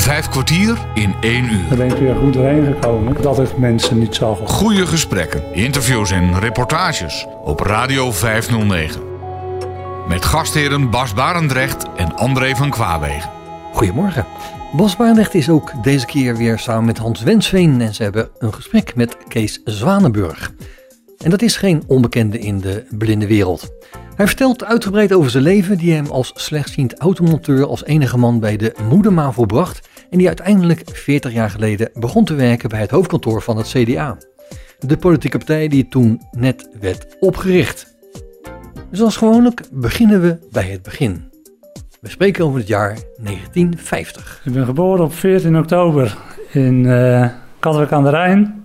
Vijf kwartier in één uur. Daar ben ik weer goed doorheen gekomen dat ik mensen niet zag. Goede gesprekken, interviews en reportages op Radio 509. Met gastheren Bas Barendrecht en André van Kwaabegen. Goedemorgen. Bas Barendrecht is ook deze keer weer samen met Hans Wensveen en ze hebben een gesprek met Kees Zwanenburg. En dat is geen onbekende in de blinde wereld. Hij vertelt uitgebreid over zijn leven die hem als slechtziend automonteur als enige man bij de Moedermavo bracht en die uiteindelijk 40 jaar geleden begon te werken bij het hoofdkantoor van het CDA. De politieke partij die toen net werd opgericht. Zoals gewoonlijk beginnen we bij het begin. We spreken over het jaar 1950. Ik ben geboren op 14 oktober in uh, Katwijk aan de Rijn.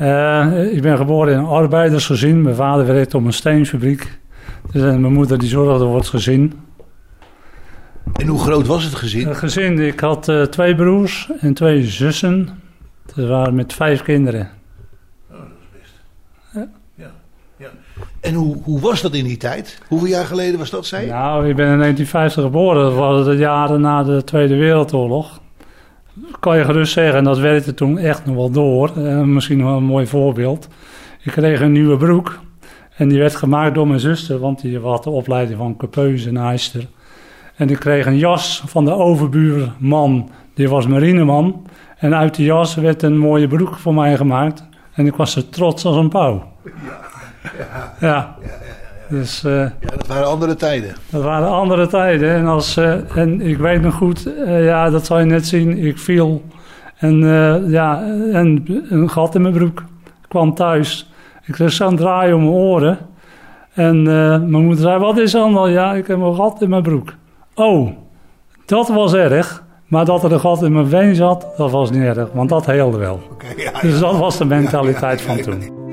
Uh, ik ben geboren in een arbeidersgezin. Mijn vader werkte op een steenfabriek. Dus mijn moeder die zorgde voor het gezin. En hoe groot was het gezin? Het gezin, ik had uh, twee broers en twee zussen. Dat waren met vijf kinderen. Oh, dat is best. Ja. ja. ja. En hoe, hoe was dat in die tijd? Hoeveel jaar geleden was dat, zei? Nou, ik ben in 1950 geboren. Dat waren de jaren na de Tweede Wereldoorlog. Kan je gerust zeggen, en dat werkte toen echt nog wel door. Uh, misschien wel een mooi voorbeeld. Ik kreeg een nieuwe broek. En die werd gemaakt door mijn zuster, want die had de opleiding van Capeuze en Eister. En ik kreeg een jas van de overbuurman, die was marineman. En uit die jas werd een mooie broek voor mij gemaakt. En ik was er trots als een pauw. Ja, ja, ja. ja. Dus, uh, ja, dat waren andere tijden. Dat waren andere tijden. En, als, uh, en ik weet nog goed, uh, ja, dat zal je net zien. Ik viel en, ja, en een gat in mijn broek. Ik kwam thuis. Ik kreeg zo'n draai om mijn oren. En mijn moeder zei, wat is dan? Ja, ik heb een gat in mijn broek. Oh, dat was erg. Maar dat er een gat in mijn been zat, dat was niet erg. Want dat heelde wel. Okay, ja, dus dat was de mentaliteit ja, van toen.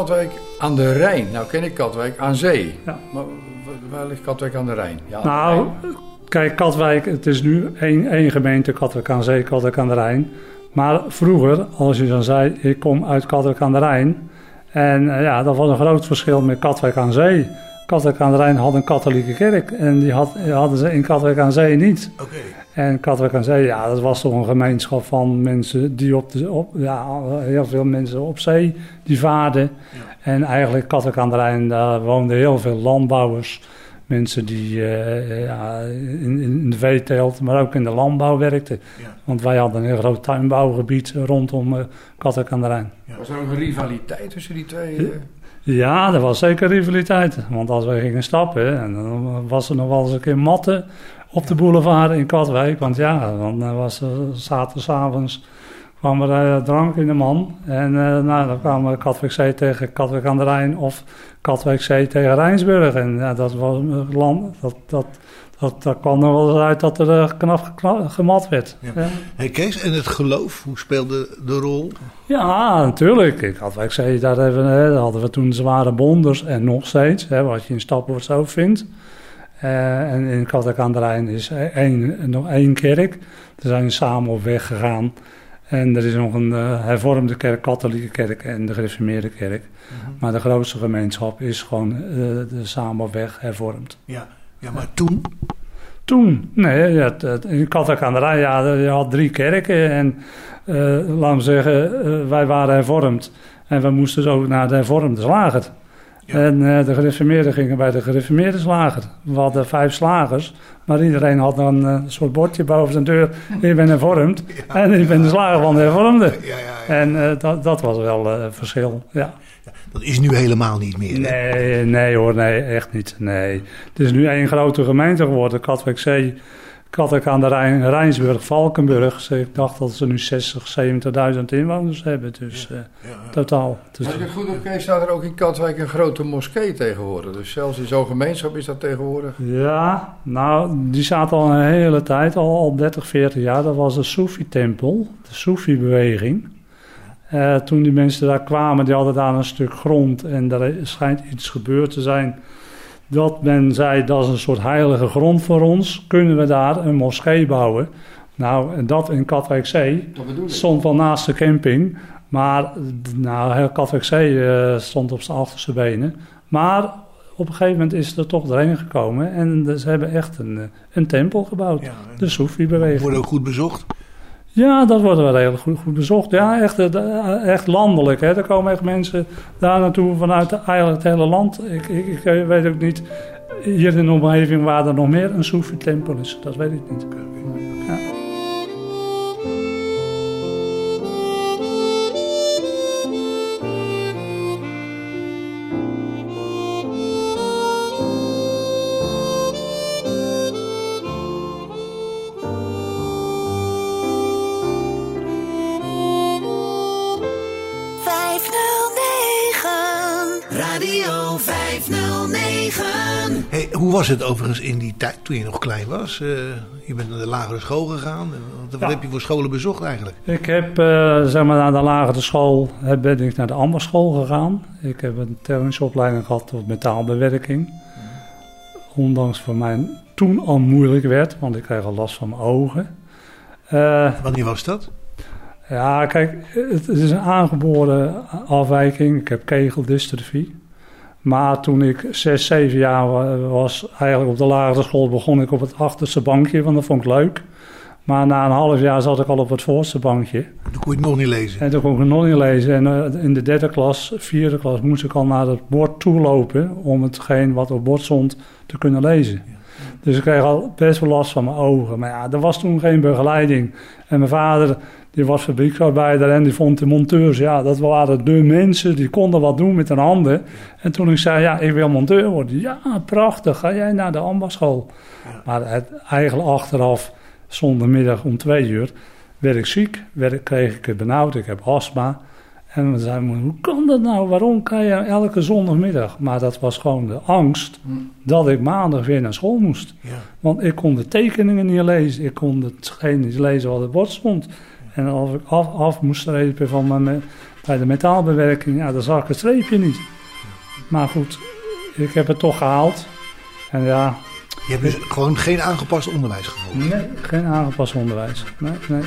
Katwijk aan de Rijn. Nou ken ik Katwijk aan zee. Ja. Maar waar ligt Katwijk aan de Rijn? Ja, nou, Rijn. kijk, Katwijk, het is nu één, één gemeente, Katwijk aan zee, Katwijk aan de Rijn. Maar vroeger, als je dan zei, ik kom uit Katwijk aan de Rijn. En uh, ja, dat was een groot verschil met Katwijk aan zee. Katwijk aan de Rijn had een katholieke kerk en die had, hadden ze in Katwijk aan Zee niet. Oké. En Katwijk aan Zee, ja, dat was toch een gemeenschap van mensen die op de, op, ja, heel veel mensen op zee, die vaarden. Ja. En eigenlijk Katwijk aan de Rijn, daar woonden heel veel landbouwers. Mensen die uh, ja, in, in de veeteelt, maar ook in de landbouw werkten. Ja. Want wij hadden een heel groot tuinbouwgebied rondom uh, Katwijk aan de Rijn. Ja. Was er ook een rivaliteit tussen die twee? Uh... Ja, er was zeker rivaliteit. Want als wij gingen stappen, en dan was er nog wel eens een keer matten op de boulevard in Katwijk. Want ja, dan was er zaterdagavonds kwam er uh, drank in de man. En uh, nou, dan kwamen Katwijk Zee tegen Katwijk aan de Rijn of Katwijk Zee tegen Rijnsburg. En ja, dat was land, dat, dat, dat, dat kwam er wel uit dat er uh, knap gemat werd. Ja. Ja. Hey Kees, en het geloof, hoe speelde de rol? Ja, natuurlijk. Ik had, ik zei, daar, hebben, hè, hadden we toen zware bonders en nog steeds, hè, wat je in Stapvoort zo vindt. Uh, en in Katwijk aan de Rijn is één, nog één kerk. Daar zijn we samen op weg gegaan. En er is nog een uh, hervormde kerk, katholieke kerk en de gereformeerde kerk. -hmm. Maar de grootste gemeenschap is gewoon de samen op weg hervormd. Ja. Ja, maar toen? Toen? Nee, ja, in de ja, je had drie kerken. En uh, laten we zeggen, wij waren hervormd. En we moesten zo naar de hervormde slager. Ja. En uh, de gereformeerden gingen bij de gereformeerde slager. We hadden vijf slagers, maar iedereen had dan een soort bordje boven zijn deur. Ik ben hervormd ja, en ik ben de slager van de hervormde. En dat, dat was wel een verschil, ja. Dat is nu helemaal niet meer. Hè? Nee, nee hoor, nee, echt niet. Nee. Het is nu één grote gemeente geworden, Katwijkzee. Katwijk aan de Rijn, Rijnsburg, Valkenburg. Ik dacht dat ze nu 60, 70.000 inwoners hebben. Dus ja, uh, ja, totaal. Dus, Als ik het goed heb, staat er ook in Katwijk een grote moskee tegenwoordig. Dus zelfs in zo'n gemeenschap is dat tegenwoordig. Ja, nou, die staat al een hele tijd, al, al 30, 40 jaar. Dat was de Soefi-tempel, de Soefi-beweging. Eh, toen die mensen daar kwamen, die hadden daar een stuk grond en er schijnt iets gebeurd te zijn. Dat men zei, dat is een soort heilige grond voor ons. Kunnen we daar een moskee bouwen? Nou, en dat in Katwijkzee stond wel naast de camping. Maar nou, heel Katwijkzee eh, stond op zijn achterste benen. Maar op een gegeven moment is het er toch doorheen gekomen. En ze hebben echt een, eh, een tempel gebouwd. Ja, De Soefi-beweging. Wordt ook goed bezocht. Ja, dat wordt wel heel goed, bezocht. Ja, echt, eh, echt landelijk. Hè. Er komen echt mensen daar naartoe vanuit eigenlijk het hele land. Ik, ik, ik weet ook niet, hier in de omgeving waar er nog meer een Soefi-tempel is. Dat weet ik niet. Was het overigens in die tijd toen je nog klein was? Eh, je bent naar de lagere school gegaan. En Wat Ja. heb je voor scholen bezocht eigenlijk? Ik heb, eh, zeg maar, na de lagere school eh, ben ik naar de ambachtsschool gegaan. Ik heb een technische opleiding gehad tot metaalbewerking. Ondanks voor mij toen al moeilijk werd, want ik kreeg al last van mijn ogen. Eh, Wanneer was dat? ja, kijk, het, het is een aangeboren afwijking. Ik heb kegeldystrofie. Maar toen ik 6, 7 jaar wa- was, eigenlijk op de lagere school, begon ik op het achterste bankje, want dat vond ik leuk. Maar na een half jaar zat ik al op het voorste bankje. Toen kon je het nog niet lezen. En toen kon ik het nog niet lezen. En eh, in de derde klas, vierde klas, moest ik al naar het bord toe lopen om hetgeen wat op bord stond te kunnen lezen. Dus ik kreeg al best wel last van mijn ogen. Maar ja, er was toen geen begeleiding. En mijn vader, die was fabrieksarbeider en die vond de monteurs, ja, dat waren de mensen, die konden wat doen met hun handen. En toen ik zei, ja, ik wil monteur worden. Ja, prachtig, ga jij naar de ambachtsschool. Maar het, eigenlijk achteraf, zondagmiddag om twee uur, werd ik ziek, werd, ik- kreeg ik het benauwd, ik heb astma. En we zeiden, hoe kan dat nou? Waarom kan je elke zondagmiddag? Maar dat was gewoon de angst dat ik maandag weer naar school moest. Ja. Want ik kon de tekeningen niet lezen. Ik kon hetgeen niet lezen wat op het bord stond. En als ik af, af moest strepen van mijn, bij de metaalbewerking, ja, dan zag ik het streepje niet. Maar goed, ik heb het toch gehaald. En ja, Je hebt dus gewoon geen aangepast onderwijs gevolgd. nee, geen aangepast onderwijs. Nee, nee.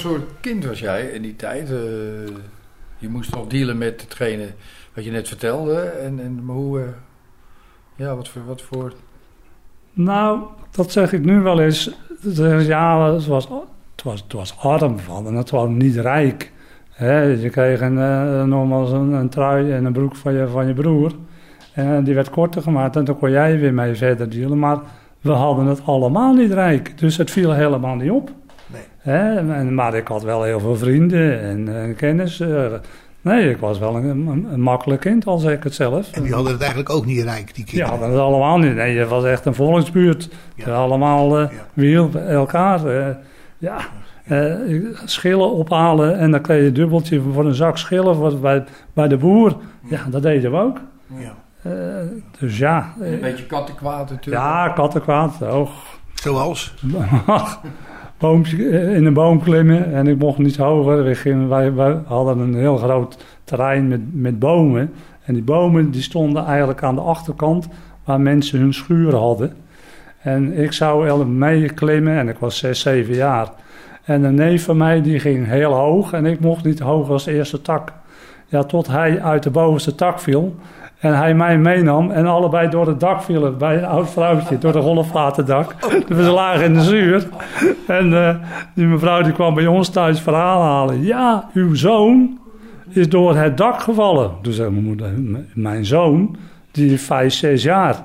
Voor soort kind was jij in die tijd? Eh, je moest nog dealen met hetgene wat je net vertelde. En, en maar hoe... eh, ja, wat voor... Wat voor Nou, dat zeg ik nu wel eens. Ja, het was, het was, het was arm van en het was niet rijk. je kreeg een, uh, nogmaals een, trui en een broek van je, van je broer. En die werd korter gemaakt en dan kon jij weer mee verder dealen. Maar we hadden het allemaal niet rijk. Dus het viel helemaal niet op. En, maar ik had wel heel veel vrienden en, en kennis. Nee, ik was wel een, een, makkelijk kind, al zeg ik het zelf. En die hadden het eigenlijk ook niet rijk, die kinderen? Die hadden het allemaal niet. Nee, het was echt een volksbuurt. Ja. Allemaal uh, ja. elkaar. Uh, ja, uh, schillen ophalen en dan kreeg je een dubbeltje voor een zak schillen voor, bij, bij de boer. Ja, dat deden we ook. Ja. dus ja. Een beetje kattenkwaad natuurlijk. Ja, kattenkwaad. Oh. Zoals? boompje, eh, in een boom klimmen en ik mocht niet hoger. We wij, wij, hadden een heel groot terrein met, met bomen. En die bomen die stonden eigenlijk aan de achterkant waar mensen hun schuren hadden. En ik zou mee klimmen en ik was 6, 7 jaar. En een neef van mij die ging heel hoog en ik mocht niet hoger als de eerste tak. Ja, tot hij uit de bovenste tak viel. En hij mij meenam en allebei door het dak vielen bij een oud vrouwtje, door de golfwaterdak. We lagen in de zuur. En uh, die mevrouw die kwam bij ons thuis verhaal halen. Ja, uw zoon is door het dak gevallen. Toen zei mijn moeder, mijn zoon, die is vijf, zes jaar.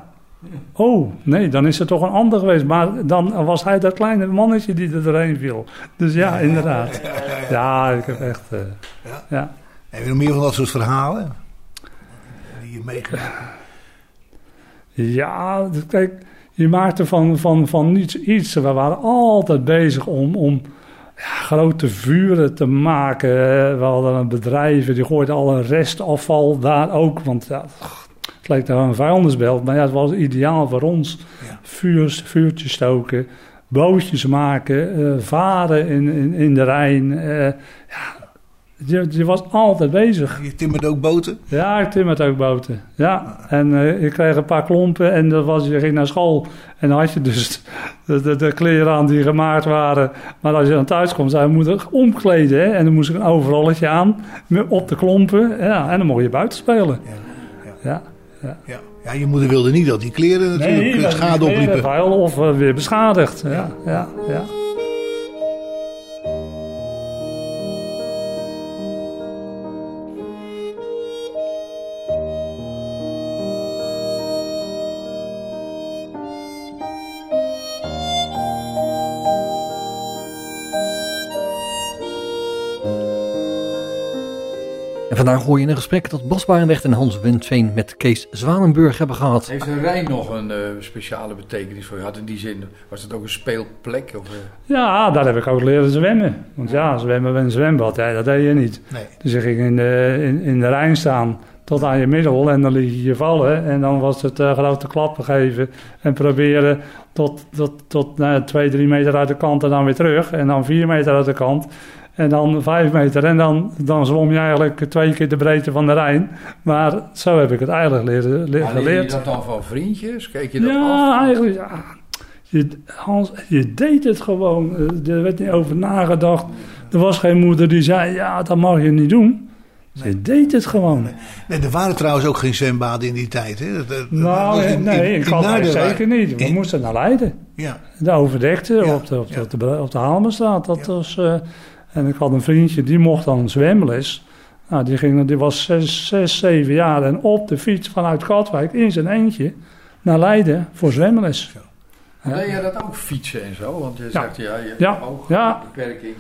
Oh, nee, dan is het toch een ander geweest. Maar dan was hij dat kleine mannetje die er doorheen viel. Dus ja, inderdaad. Ja, ik heb echt... Uh, ja. je nog meer van dat soort verhalen? Ja, kijk, je maakte van, van, van niets iets. We waren altijd bezig om, om ja, grote vuren te maken. We hadden een bedrijven, die gooiden al een restafval daar ook. Want ja, het leek daar een vuilnisbelt. Maar ja, het was ideaal voor ons. Ja. Vuurs, vuurtjes stoken, bootjes maken, uh, varen in, in, in de Rijn. Uh, ja, je, je, was altijd bezig. Je timmert ook boten? Ja, ik timmert ook boten. Ja, en uh, ik kreeg een paar klompen en dat was, je ging naar school. En dan had je dus de, de, de kleren aan die gemaakt waren. Maar als je dan thuis komt, zei je moeder omkleden. Hè? En dan moest ik een overalletje aan op de klompen. Ja, en dan mocht je buiten spelen. Ja, ja. ja, ja. ja. je moeder wilde niet dat die kleren natuurlijk nee, schade opliepen. Of uh, weer beschadigd. ja, ja. ja. Vandaag hoor je een gesprek dat Bas Barendrecht en Hans Wensveen met Kees Zwanenburg hebben gehad. Heeft een Rijn nog een uh, speciale betekenis voor je? Had in die zin, was het ook een speelplek? Of, uh... Ja, daar heb ik ook leren zwemmen. Want ja, zwemmen bij een zwembad, dat deed je niet. Nee. Dus ik ging in de, in, in de Rijn staan tot aan je middel en dan liet je je vallen. En dan was het uh, grote klappen geven en proberen tot, tot, tot twee, drie meter uit de kant en dan weer terug. En dan vier meter uit de kant. En dan vijf meter. En dan, dan zwom je eigenlijk twee keer de breedte van de Rijn. Maar zo heb ik het eigenlijk leren, geleerd. Leer je dat dan van vriendjes? Kijk je dat ja, af? Eigenlijk, ja, je, Hans, je deed het gewoon. Eh, er werd niet over nagedacht. Er was geen moeder die zei, ja, dat mag je niet doen. Je deed het gewoon. Nee, er waren trouwens ook geen zwembaden in die tijd. Hè? Dat, nou, in, nee, in, in zeker niet. We moesten naar Leiden. Ja. De overdekte op, de, op, de, op, de, op de Dat was... Uh, en ik had een vriendje, die mocht dan zwemles. Nou, die, ging, die was zes, zes, zeven jaar en op de fiets vanuit Katwijk in zijn eentje naar Leiden voor zwemles. Ja. Deed je dat ook fietsen en zo? Want je zegt ja, je ja. ja. beperking.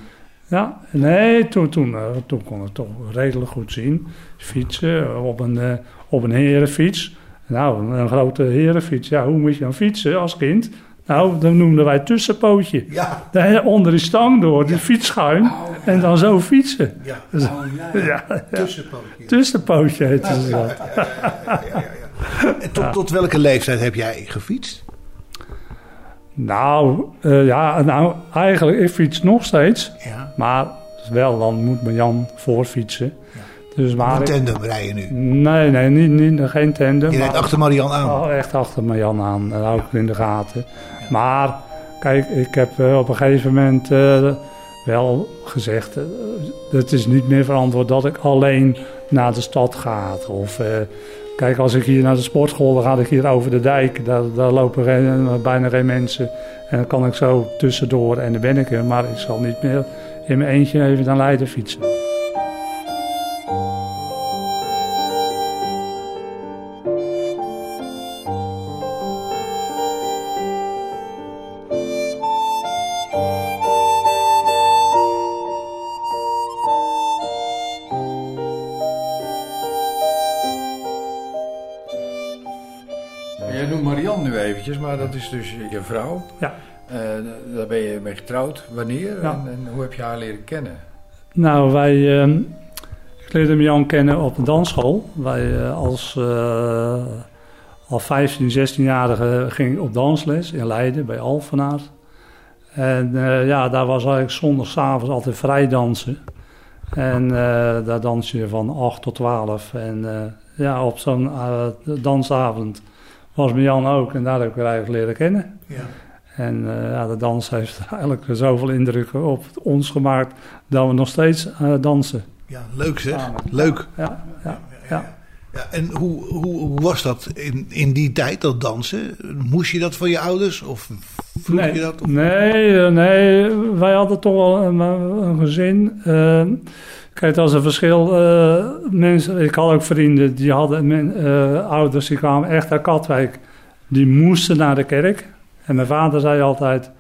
Ja, nee, toen, toen, uh, toen kon ik toch redelijk goed zien. Fietsen op een, uh, op een herenfiets. Nou, een grote herenfiets. Ja, hoe moet je dan fietsen als kind? Nou, dat noemden wij tussenpootje. Ja. Daar onder de stang door, fiets schuin. Oh, en dan zo fietsen. Ja, oh, ja, ja. tussenpootje. Tussenpootje heet het dat. En tot, tot welke leeftijd heb jij gefietst? Nou, uh, ja, nou, eigenlijk, ik fiets nog steeds. Ja. Maar wel, dan moet mijn Jan voorfietsen. Dus maar een tandem rijden nu? Nee, nee, niet, niet, geen tandem. Je rijdt achter Marian aan? Oh, echt achter Marian aan. Dat hou ik in de gaten. Maar kijk, ik heb uh, op een gegeven moment uh, wel gezegd... Uh, het is niet meer verantwoord dat ik alleen naar de stad ga. Of Kijk, als ik hier naar de sportschool, dan ga ik hier over de dijk. Daar, daar lopen geen- bijna geen mensen. En dan kan ik zo tussendoor en dan ben ik er. Maar ik zal niet meer in mijn eentje even naar Leiden fietsen. Is dus je vrouw. Ja. Eh, daar ben je mee getrouwd. Wanneer? Ja. En, en hoe heb je haar leren kennen? Nou, wij... ehm, ik leerde Jan kennen op de dansschool. Wij eh, als... eh, al 15, 16-jarige ging ik op dansles in Leiden bij Alphenaar. En ja, daar was eigenlijk zondagavond altijd vrij dansen. En daar dans je van 8 tot 12. En ja, op zo'n dansavond was Jan ook. En daar heb ik haar eigenlijk leren kennen. Ja. En eh, ja, de dans heeft eigenlijk zoveel indruk op ons gemaakt dat we nog steeds eh, dansen. ja, leuk zeg. Leuk. Ja, ja, ja. Ja, en hoe, hoe, hoe was dat in, in die tijd, dat dansen? Moest je dat van je ouders? Of vroeg Nee, je dat? Of- nee, eh, nee, wij hadden toch wel een, een gezin. Eh, kijk, dat is een verschil. eh, mensen, ik had ook vrienden die hadden men- eh, ouders die kwamen echt uit Katwijk. Die moesten naar de kerk. En mijn vader zei altijd: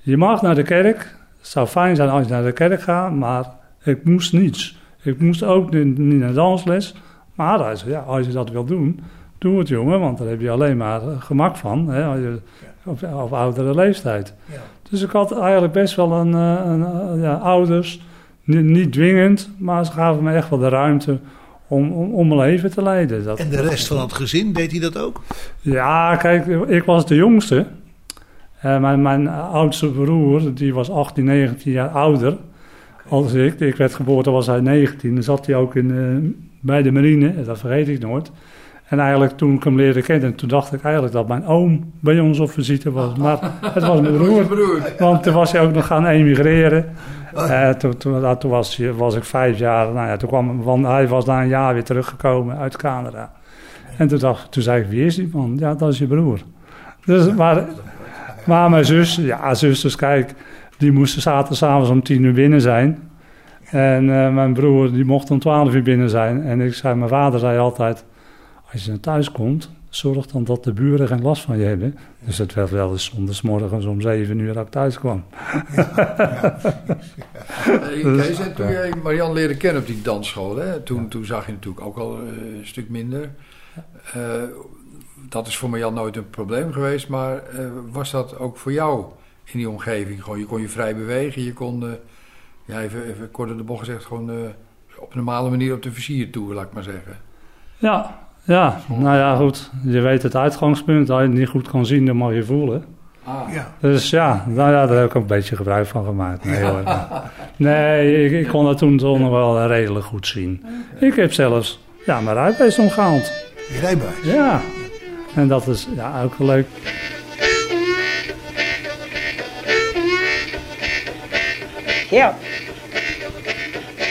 Je mag naar de kerk. Het zou fijn zijn als je naar de kerk gaat, maar ik moest niets. Ik moest ook niet, niet naar dansles. Maar hij zei: Ja, als je dat wil doen, doe het jongen, want daar heb je alleen maar eh, gemak van. Hè, als je, op, op oudere leeftijd. Ja. Dus ik had eigenlijk best wel een, een, ja, ouders, niet, niet dwingend, maar ze gaven me echt wel de ruimte om, om, om mijn leven te leiden. Dat, En de rest van het gezin, deed hij dat ook? ja, kijk, ik was de jongste. Eh, mijn, mijn oudste broer, die was 18, 19 jaar ouder als ik. Ik werd geboren, toen was hij 19. Dan zat hij ook in, eh, bij de marine, dat vergeet ik nooit. En eigenlijk toen ik hem leerde kennen, toen dacht ik eigenlijk dat mijn oom bij ons op visite was. Maar het was mijn broer. broer. Want toen was hij ook nog gaan emigreren. Eh, toen toen, nou, toen was, was ik vijf jaar. Nou ja, toen kwam, want hij was na een jaar weer teruggekomen uit Canada. En toen, dacht, toen zei ik, wie is die man? Ja, dat is je broer. Dus, maar, maar mijn zus, ja, zusters, kijk, die moesten zaterdagavond om tien uur binnen zijn. En eh, mijn broer, die mocht om twaalf uur binnen zijn. En ik zei, mijn vader zei altijd, als je naar thuis komt, zorg dan dat de buren geen last van je hebben. Dus het werd wel eens zondagsmorgens om zeven uur dat ik thuis kwam. Hey, Kees, en toen jij Marianne leerde kennen op die dansschool, hè, toen, toen zag je natuurlijk ook al eh, een stuk minder. Eh, dat is voor Marianne nooit een probleem geweest, maar eh, was dat ook voor jou in die omgeving? Gewoon, je kon je vrij bewegen, je kon, ja, even, even kort de bocht gezegd, gewoon op een normale manier op de versier toe, laat ik maar zeggen. Ja, ja, nou ja, goed. Je weet het uitgangspunt. Als je het niet goed kan zien, dan mag je voelen. Ah, Ja. Dus ja, nou ja, daar heb ik ook een beetje gebruik van gemaakt. Nee, hoor. nee ik, ik kon dat toen toch nog wel redelijk goed zien. Ik heb zelfs ja, mijn rijbewijs omgehaald. Je rijbewijs. Ja, en dat is ja, ook wel leuk. Here.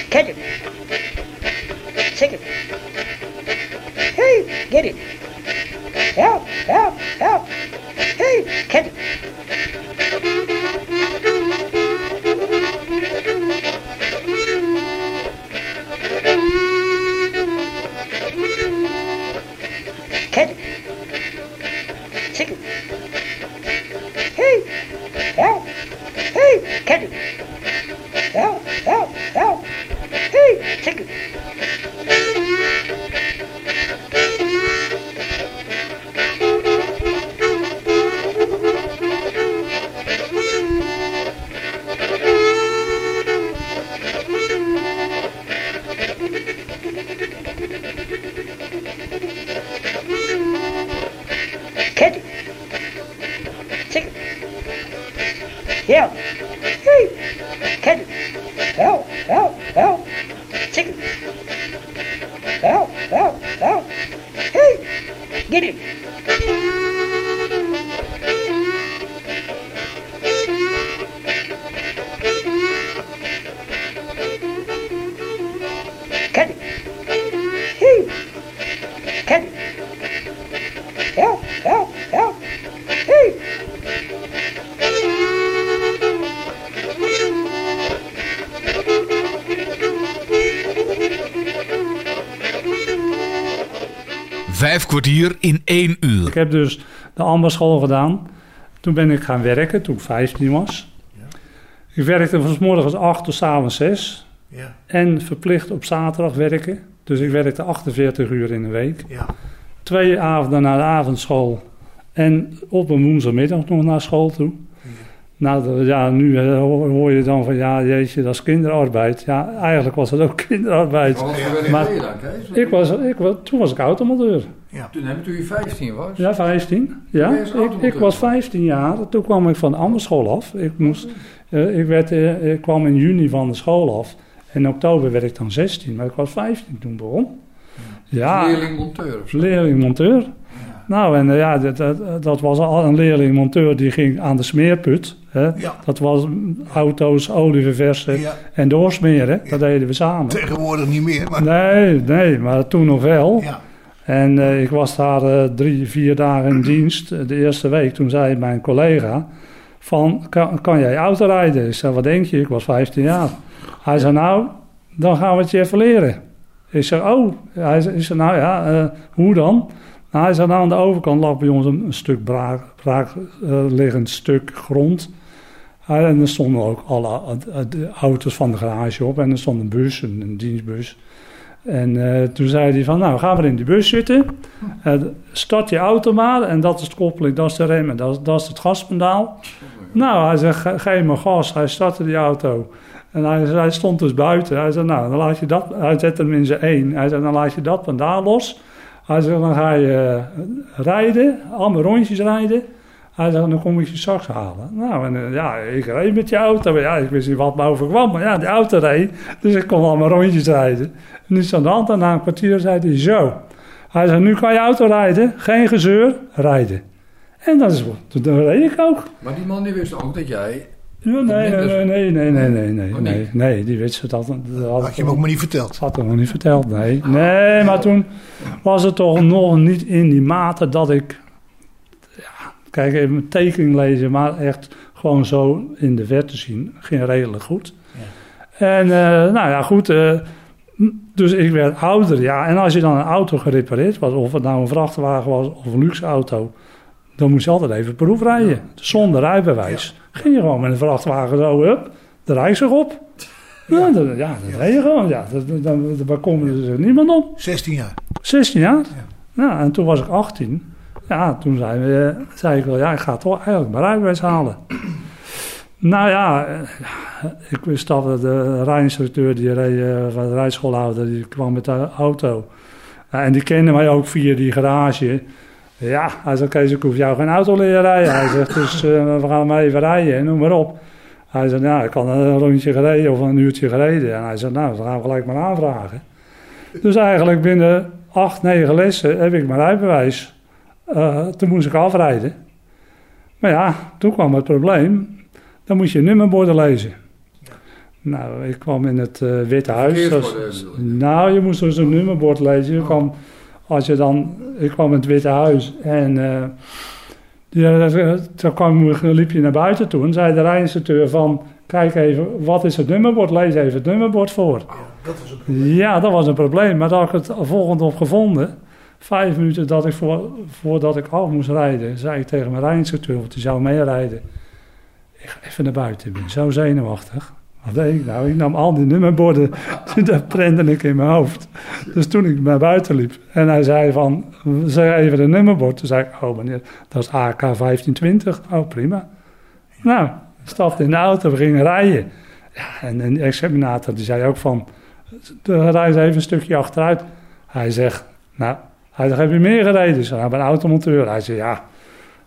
Catch get it. Help, help, help. Hey, catch it. Vijf kwartier in één uur. Ik heb dus de ambasschool gedaan. Toen ben ik gaan werken, toen ik 15 was. Ik werkte van 's morgens 8 tot 's avonds 6. Ja, En verplicht op zaterdag werken. Dus ik werkte 48 uur in de week. ja. Twee avonden naar de avondschool. En op een woensdagmiddag nog naar school toe. Nou, ja, nu eh, hoor je dan van, ja, jeetje, dat is kinderarbeid. Ja, eigenlijk was het ook kinderarbeid. Maar werk Maar-? Ik was, ik, was- toen was ik automonteur. Toen, hè, toen je 15 was? Ja, 15. Ja, ik, ik was 15 jaar. Toen kwam ik van de ambasschool af. Ik, moest, eh, ik, werd, eh, ik kwam in juni van de school af. In oktober werd ik dan 16, maar ik was 15 toen begon. Ja, Leerling-monteur of zo? leerling-monteur. Nou, en ja, dat, dat, dat was al een leerling-monteur die ging aan de smeerput. Hè. Ja. Dat was auto's, olie verversen Ja. en doorsmeren. Dat deden we samen. Tegenwoordig niet meer, maar... Nee, nee, maar toen nog wel. Ja, En eh, ik was daar eh, drie, vier dagen in dienst. Eh, De eerste week, toen zei mijn collega van, kan, kan jij auto rijden? Ik zei, wat denk je? Ik was 15 jaar. Hij zei, nou, dan gaan we het je even leren. Ik zei, oh. Hij zei, nou ja, hoe dan? Nou, hij zei, nou, aan de overkant lag bij ons een, een stuk braak, braak liggend stuk grond. Eh, en er stonden ook alle de auto's van de garage op. En er stond een bus, een, een dienstbus. En eh, toen zei hij van, nou, gaan we in die bus zitten. Eh, start je auto maar. En dat is de koppeling, dat is de rem en dat, dat is het gaspedaal. Nou, hij zegt, ge- geef me gas. Hij startte die auto. En hij, stond dus buiten. Hij zei, nou, dan laat je dat... Hij zette hem in zijn één. Hij zei, dan laat je dat pedaal los. Hij zegt, dan ga je eh, rijden. Allemaal rondjes rijden. Hij zegt, dan kom ik je straks halen. Nou, en eh, ja, ik reed met die auto. Maar ja, ik wist niet wat me overkwam. Maar ja, die auto reed. Dus ik kon allemaal rondjes rijden. En is aan de hand. En na een kwartier zei hij, zo. Hij zei, nu kan je auto rijden. Geen gezeur, rijden. En dat is goed. Toen reed ik ook. Maar die man die wist ook dat jij... Ja, nee, nee, nee, nee, nee, nee, nee, nee, Oh, nee, nee, die wist ze dat. dat had, had je hem ook maar niet verteld. had hem nog niet verteld, nee. Nee, maar toen was het toch nog niet in die mate dat ik, kijk, even mijn tekening lezen, maar echt gewoon zo in de verte zien, ging redelijk goed. En eh, nou ja, goed, eh, dus ik werd ouder, ja. En als je dan een auto gerepareerd was, of het nou een vrachtwagen was of een luxe auto, dan moest je altijd even proef rijden. Zonder rijbewijs. Ging je gewoon met een vrachtwagen zo, hup, de rijksweg op. Ja, dat, ja, dat reed je gewoon. Ja, dat, dat, daar komt er niemand op. 16 jaar. 16 jaar. Ja. en toen was ik 18. Ja, toen zei, we, zei ik wel, ja, ik ga toch eigenlijk mijn rijbewijs halen. nou ja, eh, ik wist dat de rijinstructeur die reed, eh, de rijschoolhouder, die kwam met de auto. En die kende mij ook via die garage. Ja, hij zei, Kees, ik hoef jou geen auto leren rijden. Hij zegt, dus eh, we gaan maar even rijden en noem maar op. Hij zei, nou, ik had een rondje gereden of een uurtje gereden. En hij zei, nou, dan gaan we gelijk maar aanvragen. Dus eigenlijk binnen acht, negen lessen heb ik mijn rijbewijs. Eh, toen moest ik afrijden. Maar ja, toen kwam het probleem. Dan moest je nummerborden lezen. Nou, ik kwam in het eh, Witte Huis. Nou, je moest dus een nummerbord lezen. Je kwam, als je dan, ik kwam in het Witte Huis en die, eh, toen kwam, liep je naar buiten toe en zei de rijinstructeur van... Kijk even, wat is het nummerbord? Lees even het nummerbord voor. Dat was een Ja, dat was een probleem. Maar daar had ik het volgende op gevonden. Vijf minuten dat ik voor, voordat ik af moest rijden, zei ik tegen mijn rijinstructeur, want die zou meerijden. Ik ga even naar buiten, ik ben zo zenuwachtig. Wat deed ik nou? Ik nam al die nummerborden, dat prende ik in mijn hoofd. Dus toen ik naar buiten liep en hij zei van, zeg even de nummerbord. Toen zei ik, oh meneer, dat is AK 1520. Oh, prima. Nou, stapte in de auto, we gingen rijden. Ja, en, en de examinator die zei ook van, de reis even een stukje achteruit. Hij zegt, nou, hij zegt, heb je meer gereden? Ik zei, nou, ik ben automonteur. Hij zegt, ja.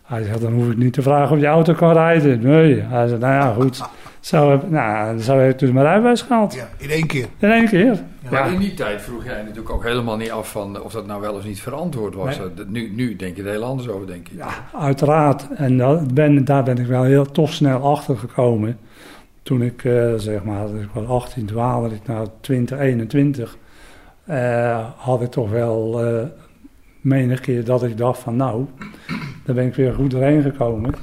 Hij zegt, dan hoef ik niet te vragen of je auto kan rijden. Nee. Hij zegt, nou ja, goed. Zo heb, nou, zo heb ik dus mijn rijbewijs gehaald. Ja, in één keer. In één keer. Maar Ja. in die tijd vroeg jij natuurlijk ook helemaal niet af van of dat nou wel of niet verantwoord was. Nee. Nu, nu denk je er heel anders over, denk ik. Ja, uiteraard. En dat ben, daar ben ik wel heel toch snel achter gekomen. Toen ik, eh, zeg maar, ik was 18, 12, ik naar 20, 21, eh, had ik toch wel eh menig keer dat ik dacht van nou, daar ben ik weer goed doorheen gekomen.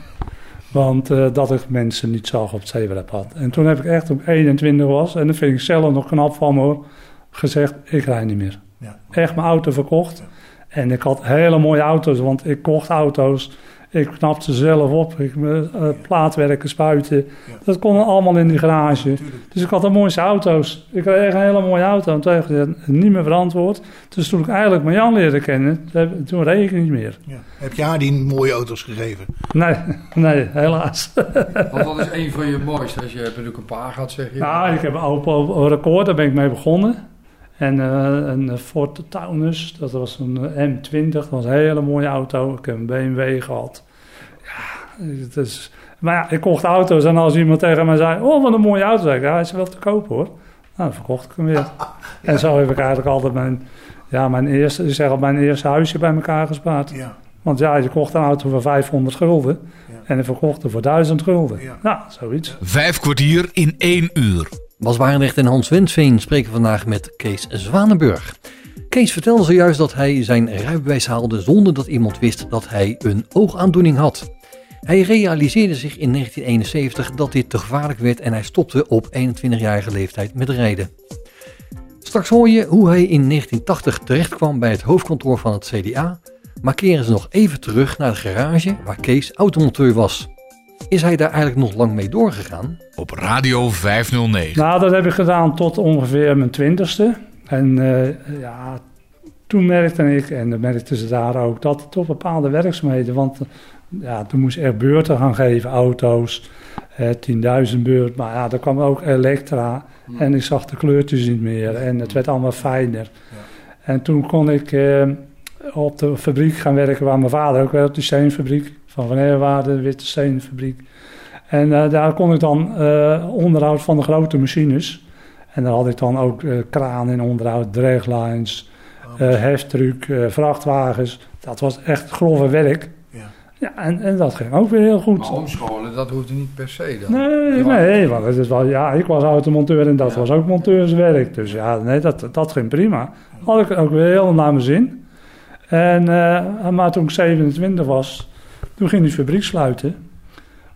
Want eh, dat ik mensen niet zag op het zebrapad. En toen heb ik echt toen ik 21 was, en dat vind ik zelf nog knap van me hoor, gezegd, ik rijd niet meer. Ja. Echt mijn auto verkocht. En ik had hele mooie auto's, want ik kocht auto's. Ik knapte ze zelf op. Ik uh, plaatwerken, spuiten. Dat kon allemaal in die garage. Dus ik had de mooiste auto's. Ik kreeg een hele mooie auto. En toen heb ik niet meer verantwoord. Dus toen ik eigenlijk Jan leerde kennen, toen reed ik niet meer. Ja. Heb je haar die mooie auto's gegeven? Nee, nee helaas. Want wat is een van je mooiste? Als je hebt natuurlijk een paar gehad, zeg je. Nou, ik heb een Opel Record, daar ben ik mee begonnen. En uh, een Ford Taunus, dat was een M20, dat was een hele mooie auto. Ik heb een BMW gehad. Ja, het is... Maar ja, ik kocht auto's en als iemand tegen mij zei... Oh, wat een mooie auto. Zei ik, ja, hij is wel te kopen hoor. Nou, dan verkocht ik hem weer. En zo heb ik eigenlijk altijd mijn... Ja, mijn eerste, ik zeg al, mijn eerste huisje bij elkaar gespaard. Ja. Want ja, je kocht een auto voor 500 gulden. Ja. En je verkocht voor 1000 gulden. Ja. Nou, zoiets. Vijf kwartier in één uur. Bas Barendrecht en Hans Wensveen spreken vandaag met Kees Zwanenburg. Kees vertelde zojuist dat hij zijn rijbewijs haalde zonder dat iemand wist dat hij een oogaandoening had. Hij realiseerde zich in 1971 dat dit te gevaarlijk werd en hij stopte op 21-jarige leeftijd met rijden. Straks hoor je hoe hij in 1980 terechtkwam bij het hoofdkantoor van het CDA, maar keren ze nog even terug naar de garage waar Kees automonteur was. Is hij daar eigenlijk nog lang mee doorgegaan? Op Radio 509. Nou, dat heb ik gedaan tot ongeveer mijn twintigste. En uh, ja, toen merkte ik, en dan merkten ze daar ook, dat het toch bepaalde werkzaamheden, want ja, toen moest er beurten gaan geven, auto's, eh, 10.000 beurt, maar ja, er kwam ook elektra en ik zag de kleurtjes niet meer en het werd allemaal fijner. Ja. En toen kon ik eh, op de fabriek gaan werken waar mijn vader ook werkte, de steenfabriek van de Witte Steenfabriek. En uh, daar kon ik dan uh, onderhoud van de grote machines. En daar had ik dan ook uh, kraan in onderhoud, draglines, oh. heftruck, vrachtwagens. Dat was echt grove werk. Ja, ja en, en dat ging ook weer heel goed. Maar omscholen, dat hoefde niet per se dan? Nee, nee, want het is wel, ja, ik was automonteur en dat ja. was ook monteurswerk. Dus ja, nee, dat, dat ging prima. Had ik ook weer heel naar mijn zin. En, maar toen ik 27 was, toen ging die fabriek sluiten.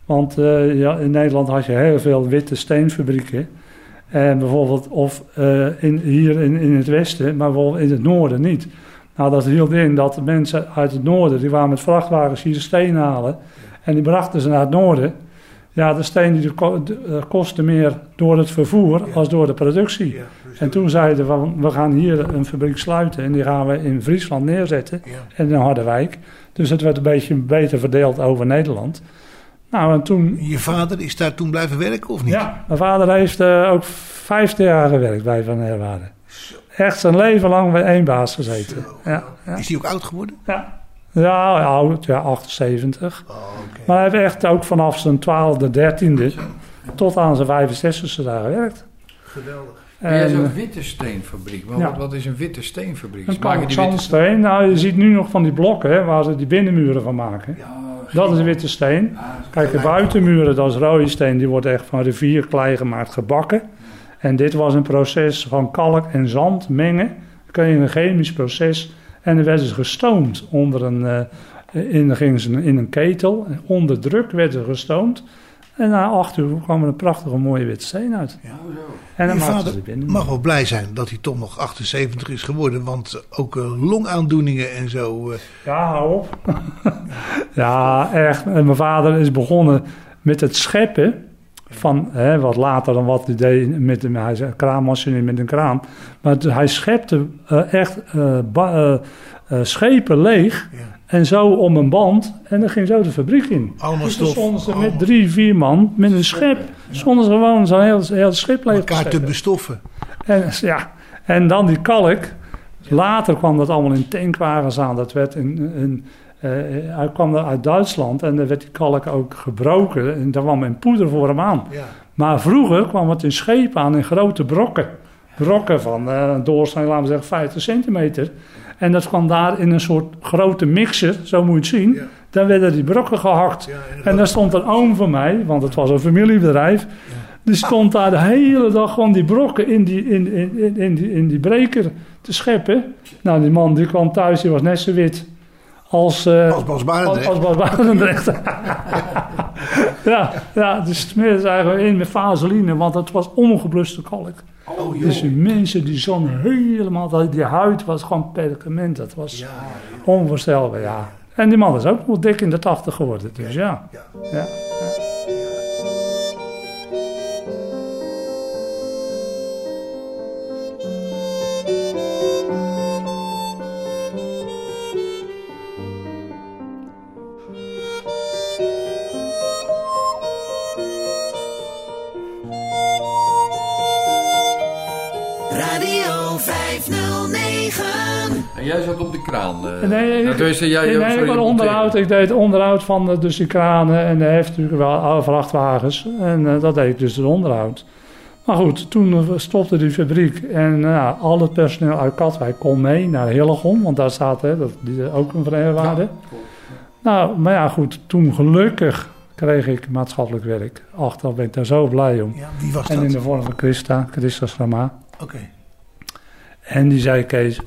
Want uh, ja, in Nederland had je heel veel witte steenfabrieken. En bijvoorbeeld, of uh, in, hier in, in het westen, maar bijvoorbeeld in het noorden niet. Nou, dat hield in dat mensen uit het noorden, die waren met vrachtwagens hier de steen halen. En die brachten ze naar het noorden. Ja, de steen die de, kostte meer door het vervoer ja. als door de productie. Ja, en toen zeiden we, we gaan hier een fabriek sluiten en die gaan we in Friesland neerzetten. En in Harderwijk. Dus het werd een beetje beter verdeeld over Nederland. Nou, en toen... Je vader is daar toen blijven werken of niet? Ja, mijn vader heeft uh, ook 15 jaar gewerkt bij Van Herwaarde. Echt zijn leven lang bij één baas gezeten. Ja, ja, Is hij ook oud geworden? Ja. Ja, oud, ja, 78. Oh, okay. Maar hij heeft echt ook vanaf zijn 12e, 13e tot aan zijn 65e daar gewerkt. Geweldig. En jij zo'n witte steenfabriek. Maar ja. wat, wat, is een witte steenfabriek? Een kalkzandsteen. Nou, je ziet nu nog van die blokken hè, waar ze die binnenmuren van maken. Ja, dat is een witte steen. Kijk, de buitenmuren, dat is rode steen. Die wordt echt van rivierklei gemaakt, gebakken. En dit was een proces van kalk en zand mengen. Dan kun je een chemisch proces. En er werd dus gestoomd onder een... Uh, in, gingen ze in een ketel. Onder druk werd er gestoomd. En na acht uur kwam er een prachtige mooie witte steen uit. Ja, en dan vader mag wel blij zijn dat hij toch nog 78 is geworden. Want ook uh, longaandoeningen en zo. Uh... Ja, hou op. ja, echt. En mijn vader is begonnen met het scheppen. Van hè, wat later dan wat hij deed met een hij zei, kraammachine met een kraan. Maar hij schepte uh, echt schepen leeg. Ja. En zo om een band. En dan ging zo de fabriek in. Allemaal dus stof. stonden ze met drie, vier man met een schip. Stonden ze gewoon zo'n heel, heel schip leeg Elkaar te bestoffen. En, ja, en dan die kalk. Later kwam dat allemaal in tankwagens aan. Dat werd in, in uh, hij kwam uit Duitsland en dan werd die kalk ook gebroken. En daar kwam een poeder voor hem aan. Ja. Maar vroeger kwam het in schepen aan in grote brokken. Brokken van uh, doorsnee, laten we zeggen, 50 centimeter. En dat kwam daar in een soort grote mixer, zo moet je het zien. Ja. Dan werden die brokken gehakt. Ja, en daar stond een oom van mij, want het was een familiebedrijf. Die stond daar de hele dag gewoon die brokken in die, in, in, in, in, die, in die breker te scheppen. Nou, die man die kwam thuis, die was net zo wit als, uh, als Bas Barendrecht. Als, als Bas Barendrecht. ja, ja, dus smeerde ze eigenlijk in met vaseline, want het was ongebluste kalk. Oh, dus die mensen die zonnen helemaal, die huid was gewoon perkament. Dat was Ja, onvoorstelbaar, ja. En die man is ook nog dik in de tachtig geworden, dus ja. ja. ja. Nee, sorry, ik, had onderhoud, ik deed onderhoud van de, dus die kranen en de heeft natuurlijk wel vrachtwagens. En eh, dat deed ik dus het onderhoud. Maar goed, toen stopte die fabriek en nou, al het personeel uit Katwijk kon mee naar Hillegom, want daar staat hè, dat, die, ook een vrijwaarde. Nou, maar ja goed, toen gelukkig kreeg ik maatschappelijk werk. Ach, daar ben ik daar zo blij om. Ja, wie was En in de vorm van Christa, Christa Schrama. Oké. En die zei, Kees,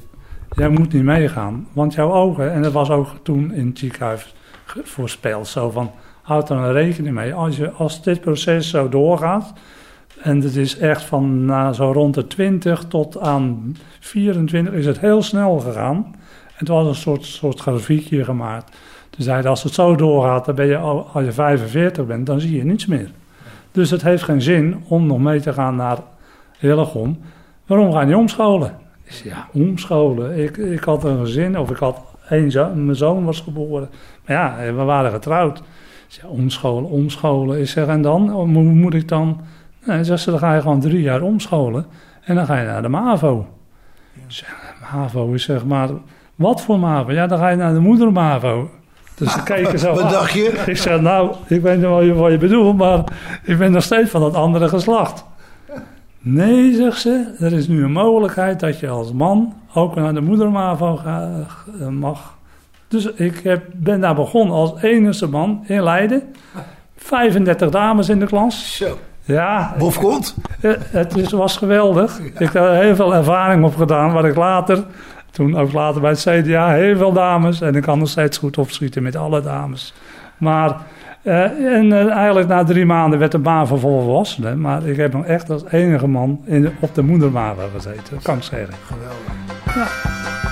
jij moet niet meegaan. Want jouw ogen, en dat was ook toen in het voorspeld, zo van, houd er rekening mee. Als, je, als dit proces zo doorgaat, en het is echt van na zo rond de 20 tot aan 24 is het heel snel gegaan. En het was een soort, soort grafiekje gemaakt. Toen zei hij, als het zo doorgaat, dan ben je, al- als je 45 bent, dan zie je niets meer. Dus het heeft geen zin om nog mee te gaan naar Hillegom. Waarom ga je omscholen? Zei, ja, omscholen. Ik, ik had een gezin, of ik had één zoon, mijn zoon was geboren. Maar ja, we waren getrouwd. Ik zei, omscholen, omscholen. Ik zeg, en dan? Hoe moet ik dan? Nee, zegt ze, dan ga je gewoon drie jaar omscholen. En dan ga je naar de MAVO. Ik zeg, MAVO, ik zeg, maar wat voor MAVO? Ja, dan ga je naar de moeder MAVO. Dus ze keken zo Wat dacht je? Ik zeg, nou, ik weet niet wat je, wat je bedoelt, maar ik ben nog steeds van dat andere geslacht. Nee, zegt ze, er is nu een mogelijkheid dat je als man ook naar de moedermavo eh, mag. Dus ik heb, ben daar begonnen als enige man in Leiden. 35 dames in de klas. Zo. Ja, Bof komt. eh, het is, was geweldig. Ik heb er heel veel ervaring op gedaan, waar ik later, toen ook later bij het CDA, heel veel dames. En ik kan nog steeds goed opschieten met alle dames. Maar, eh, en eh, eigenlijk na drie maanden werd de baan voor volwassenen. Maar ik heb nog echt als enige man in op de moedermava gezeten, dat kan ik zeggen. Geweldig. Ik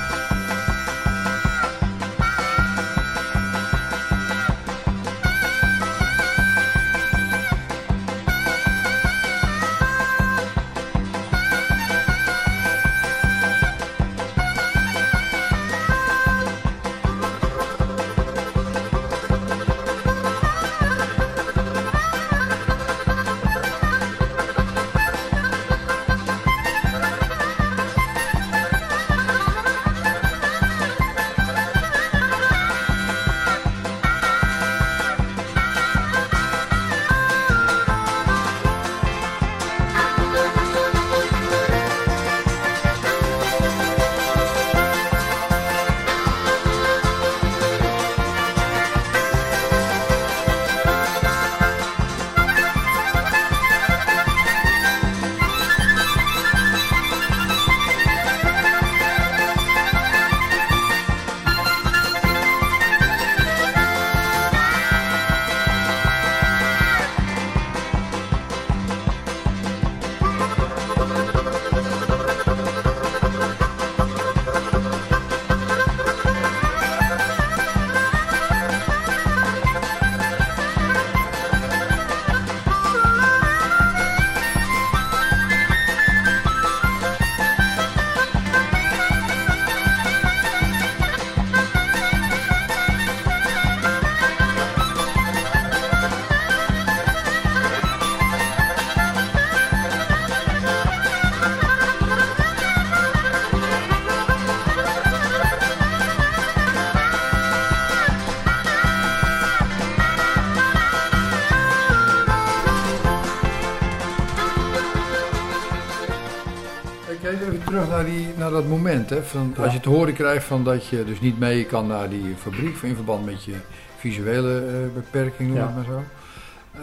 terug naar, die, naar dat moment. Hè, van, Als je te horen krijgt van dat je dus niet mee kan naar die fabriek in verband met je visuele eh, beperking, noem Ja. het maar zo.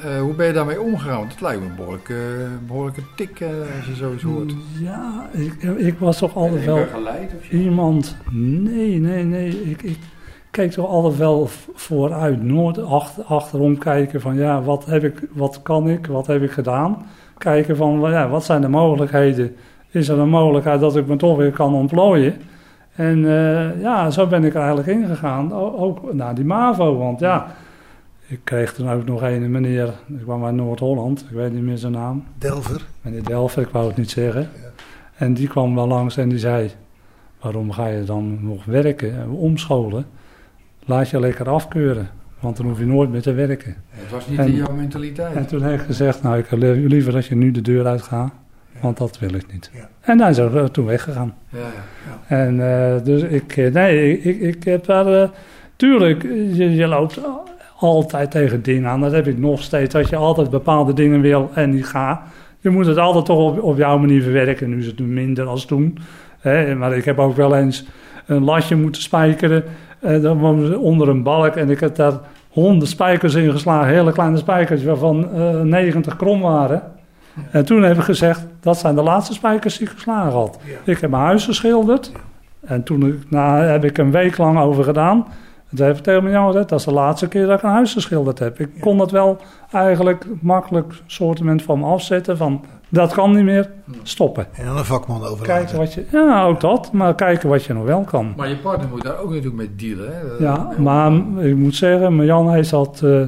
Eh, hoe ben je daarmee omgegaan? Want het lijkt me een behoorlijke, behoorlijke tik eh, als je zoiets hoort. Ja, ik, ik was toch altijd wel geleid of iemand. Nee, nee, nee. Ik, ik, keek toch altijd wel vooruit. Nooit achter, achterom kijken van ja, wat, heb ik, wat kan ik, wat heb ik gedaan. Kijken van ja, wat zijn de mogelijkheden. Is er een mogelijkheid dat ik me toch weer kan ontplooien? En eh, ja, zo ben ik er eigenlijk ingegaan. O- ook naar die MAVO, want ja... Ik kreeg toen ook nog een meneer, ik kwam uit Noord-Holland, ik weet niet meer zijn naam. Delver. Meneer Delver, ik wou het niet zeggen. En die kwam wel langs en die zei: Waarom ga je dan nog werken en omscholen? Laat je lekker afkeuren, want dan hoef je nooit meer te werken. Het was niet En- in jouw mentaliteit. En toen heb ik gezegd: Nou, ik heb li- liever dat je nu de deur uitgaat, want dat wil ik niet. Ja. En hij is er eh, toen weggegaan. ja, ja. En eh, dus ik, eh, nee, ik, ik, heb daar, tuurlijk, je, je loopt altijd tegen dingen aan. Dat heb ik nog steeds, dat je altijd bepaalde dingen wil en niet gaat. Je moet het altijd toch op, op jouw manier verwerken. Nu is het minder als toen. Hè, maar ik heb ook wel eens een lasje moeten spijkeren dan was onder een balk. En ik heb daar honderd spijkers in geslagen, hele kleine spijkers, waarvan eh 90 krom waren. En toen heb ik gezegd, dat zijn de laatste spijkers die ik geslagen had. Ik heb mijn huis geschilderd. En toen ik, nou, heb ik een week lang over gedaan. En toen heb ik tegen jou gezegd, dat is de laatste keer dat ik een huis geschilderd heb. Ik kon het wel eigenlijk makkelijk soortement van me afzetten. Van, dat kan niet meer, stoppen. En aan een vakman overlaten. Kijken wat je, ja, ook dat. Maar kijken wat je nog wel kan. Maar je partner moet daar ook natuurlijk mee dealen. Hè? Dat- Ja, dat- maar ik moet zeggen, Marjan heeft dat... eh,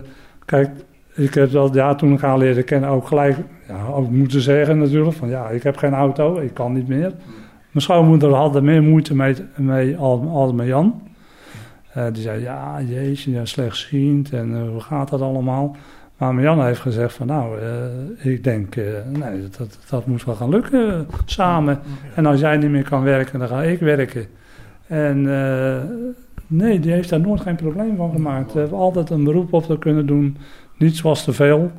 kijk, ik heb dat ja, toen ik haar leerde kennen ook gelijk ja, ook moeten zeggen natuurlijk. Van ja, ik heb geen auto, ik kan niet meer. Mijn schoonmoeder had er meer moeite mee, mee als, als Marjan. Eh, die zei, ja, jeetje, ja, slechtziend en eh, hoe gaat dat allemaal? Maar Marjan heeft gezegd van nou, eh, ik denk, nee, dat, dat, dat moet wel gaan lukken samen. En als jij niet meer kan werken, dan ga ik werken. En nee, die heeft daar nooit geen probleem van gemaakt. We hebben altijd een beroep op te kunnen doen. Niets was te veel.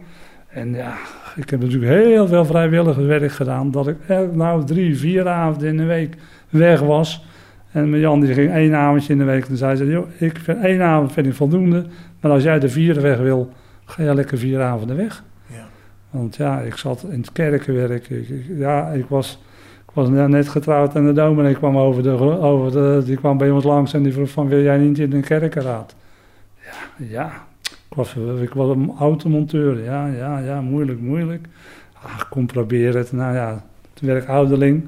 En ja, ik heb natuurlijk heel veel vrijwilligerswerk gedaan. Dat ik elk, nou drie, vier avonden in de week weg was. En mijn Jan die ging één avondje in de week. En zei ze, joh, ik vind, één avond vind ik voldoende. Maar als jij de vierde weg wil, ga jij lekker vier avonden weg. Ja. Want ja, ik zat in het kerkenwerk. Ik, ik- ja, ik was, ik was net getrouwd en de dominee kwam over de, over de, die kwam bij ons langs en die vroeg van, wil jij niet in een kerkenraad? Ja, ja. Ik was, ik was een automonteur. Ja, ja, ja, moeilijk, moeilijk. Ach, kom proberen het. Nou ja, toen werd ik ouderling.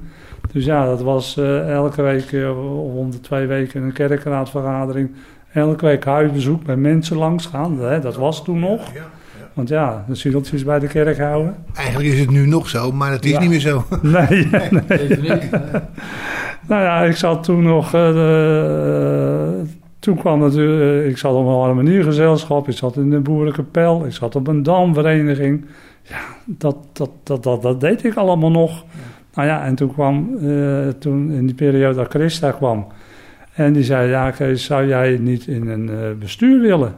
Dus ja, dat was eh, elke week eh, of om de twee weken een kerkenraadvergadering. Elke week huisbezoek bij mensen langs gaan. Hè, dat was toen nog. Ja. Want ja, de zieltjes bij de kerk houden. Eigenlijk is het nu nog zo, maar het is Ja. niet meer zo. Nee, nee. Hè? Nou ja, ik zat toen nog. eh, toen kwam natuurlijk. ik zat op een harmoniegezelschap. Ik zat in de boerenkapel. Ik zat op een damvereniging. Ja, dat, dat, dat, dat, dat deed ik allemaal nog. Nou ja, en toen kwam. eh, toen in die periode dat Christa kwam. En die zei: Ja, Kees, zou jij niet in een eh, bestuur willen?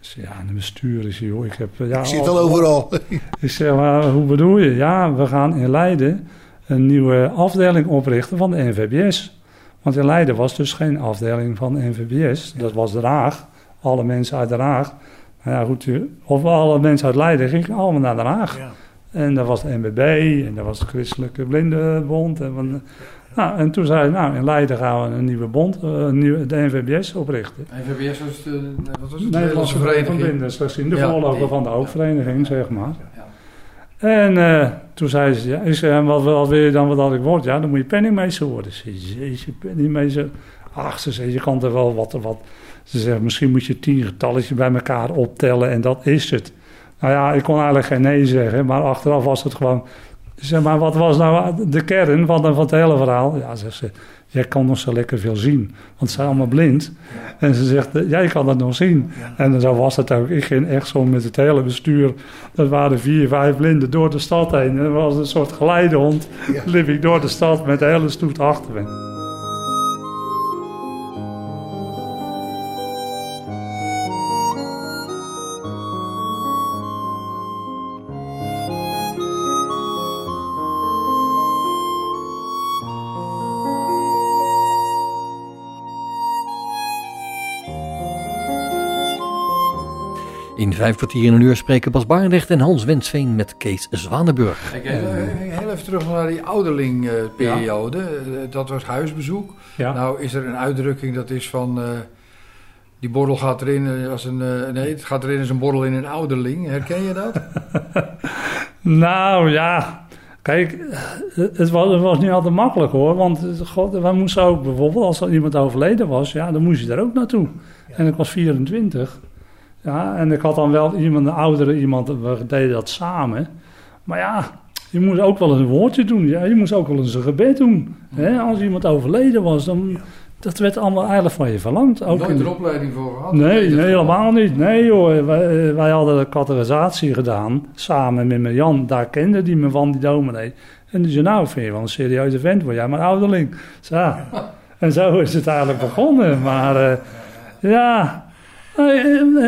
Ik zei, ja, een bestuur is joh. Ik, heb, eh, ja, Ik zit al overal. ik zeg, maar hoe bedoel je? Ja, we gaan in Leiden een nieuwe afdeling oprichten van de NVBS. Want in Leiden was dus geen afdeling van de NVBS. Dat was Den Haag. Alle mensen uit Den Haag. Nou ja, goed, of alle mensen uit Leiden gingen allemaal naar Den Haag. Ja. En daar was de NBB en daar was de Christelijke Blindenbond. En, van, nou, en toen zei hij, nou, in Leiden gaan we een nieuwe bond, eh, een nieuwe, de NVBS oprichten. NVBS was de, wat was het? Nederlandse Vereniging. Blinden. De Ja. voorloper van de oogvereniging, zeg maar. En eh, toen zei ze, ja, ik zei, wat, wat wil je dan wat ik word? Ja, dan moet je penningmeester worden. Ze zei, jeetje, penningmeester. Ach, ze zei, je kan er wel wat, wat. Ze zegt, misschien moet je tien getalletjes bij elkaar optellen en dat is het. Nou ja, ik kon eigenlijk geen nee zeggen, maar achteraf was het gewoon... Ze zei, maar wat was nou de kern van, van het hele verhaal? Ja, zegt ze, jij kan nog zo lekker veel zien, want ze zijn allemaal blind. En ze zegt, eh, jij kan dat nog zien. En zo was het ook. Ik ging echt zo met het hele bestuur. Dat waren vier, vijf blinden door de stad heen. En dat was een soort geleidehond. Ja. Liep ik door de stad met de hele stoet achter me. In vijf kwartier in een uur spreken Bas Barendrecht en Hans Wensveen met Kees Zwanenburg. Kijk, heel, heel even terug naar die ouderlingperiode. Eh, Dat was huisbezoek. Ja. Nou is er een uitdrukking dat is van... eh, Die borrel gaat erin eh, als een... eh, nee, het gaat erin als een borrel in een ouderling. Herken je dat? Nou ja, kijk, het was, het was niet altijd makkelijk hoor. Want eh, god, wij moesten ook bijvoorbeeld, als er iemand overleden was, ja, dan moest je daar ook naartoe. En ik was 24. Ja, en ik had dan wel iemand, een oudere iemand, we deden dat samen. Maar ja, je moest ook wel eens een woordje doen. Ja, je moest ook wel eens een gebed doen. Hè? Als iemand overleden was, dan, dat werd allemaal eigenlijk van je verlangd. Ook Nooit een opleiding voor gehad? Nee, nee, helemaal niet. Nee joh, wij, eh, wij hadden de categorisatie gedaan, samen met mijn Jan. Daar kende die me van, die dominee. En die zei, nou, vind je wel een serieuze vent, word jij maar ouderling. Zo. En zo is het eigenlijk begonnen. Maar eh, ja, eh,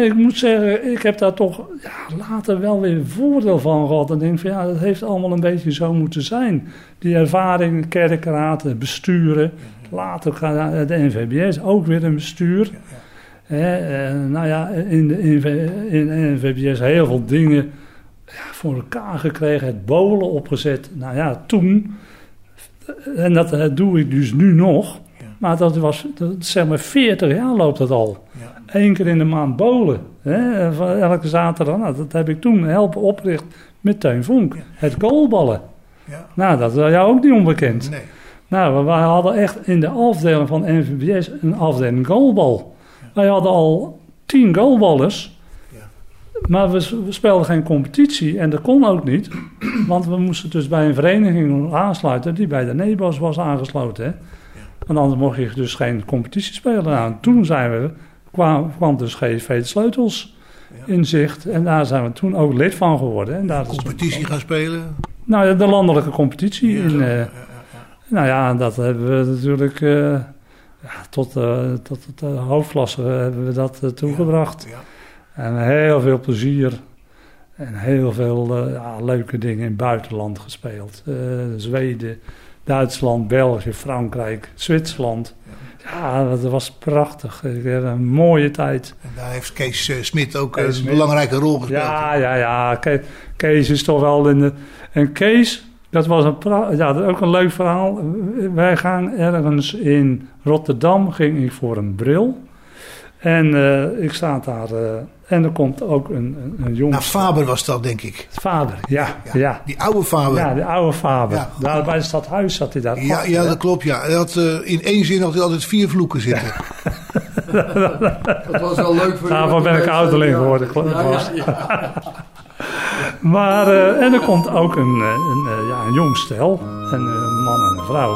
ik moet zeggen, ik heb daar toch ja, later wel weer voordeel van gehad. En denk van, ja, dat heeft allemaal een beetje zo moeten zijn. Die ervaring, kerkraad, besturen. Later gaat de NVBS ook weer een bestuur. Eh, nou ja, in de in de NVBS heel veel dingen ja, voor elkaar gekregen. Het bolen opgezet. Nou ja, toen. En dat, eh, doe ik dus nu nog. Maar dat was, dat, zeg maar, 40 jaar loopt dat al. Eén keer in de maand bolen. Hè, elke zaterdag. Nou, dat heb ik toen helpen oprichten met Teun Vonk. Ja. Het goalballen. Ja. Nou, dat was jou ook niet onbekend. Nee. Nou, wij hadden echt in de afdeling van NVBS een afdeling goalbal. Wij hadden al tien goalballers. Ja. Maar we, we speelden geen competitie en dat kon ook niet. Want we moesten dus bij een vereniging aansluiten die bij de NEBOS was aangesloten. Hè? En anders mocht je dus geen competitie spelen. Nou, en toen zijn we, kwam, kwam dus GSV de Sleutels Ja. in zicht. En daar zijn we toen ook lid van geworden. En daar Competitie gaan spelen. nou, ja, de landelijke competitie. Ja, in, eh, Ja, nou ja, en dat hebben we natuurlijk eh, ja, tot, eh, tot de hoofdklasse hebben we dat toegebracht. En heel veel plezier en heel veel ja, leuke dingen in het buitenland gespeeld. Zweden, Duitsland, België, Frankrijk, Zwitserland. Ja, dat was prachtig. Ik heb een mooie tijd. En daar heeft Kees eh, Smit ook Kees een Smit. belangrijke rol gespeeld. Ja, ja, ja. Ke- Kees is toch wel in de... En Kees, dat was een ja, dat ook een leuk verhaal. Wij gaan ergens in Rotterdam, ging ik voor een bril. En eh, ik sta daar... eh, en er komt ook een, een, een jong... Nou, Faber was dat, denk ik. Vader, ja, Ja, ja. Ja, Die oude Faber. de oude Faber. Ja. Daar bij het stadhuis zat hij daar. Ja, achter, ja, hè. dat klopt. Ja. Hij had, eh, in één zin had hij altijd vier vloeken zitten. Dat was wel leuk voor Daarvoor iemand ben ik ouderling ja. geworden, Ja, ja, ja. Maar, en er komt ook een, een, ja, een jong stel, een man en een vrouw.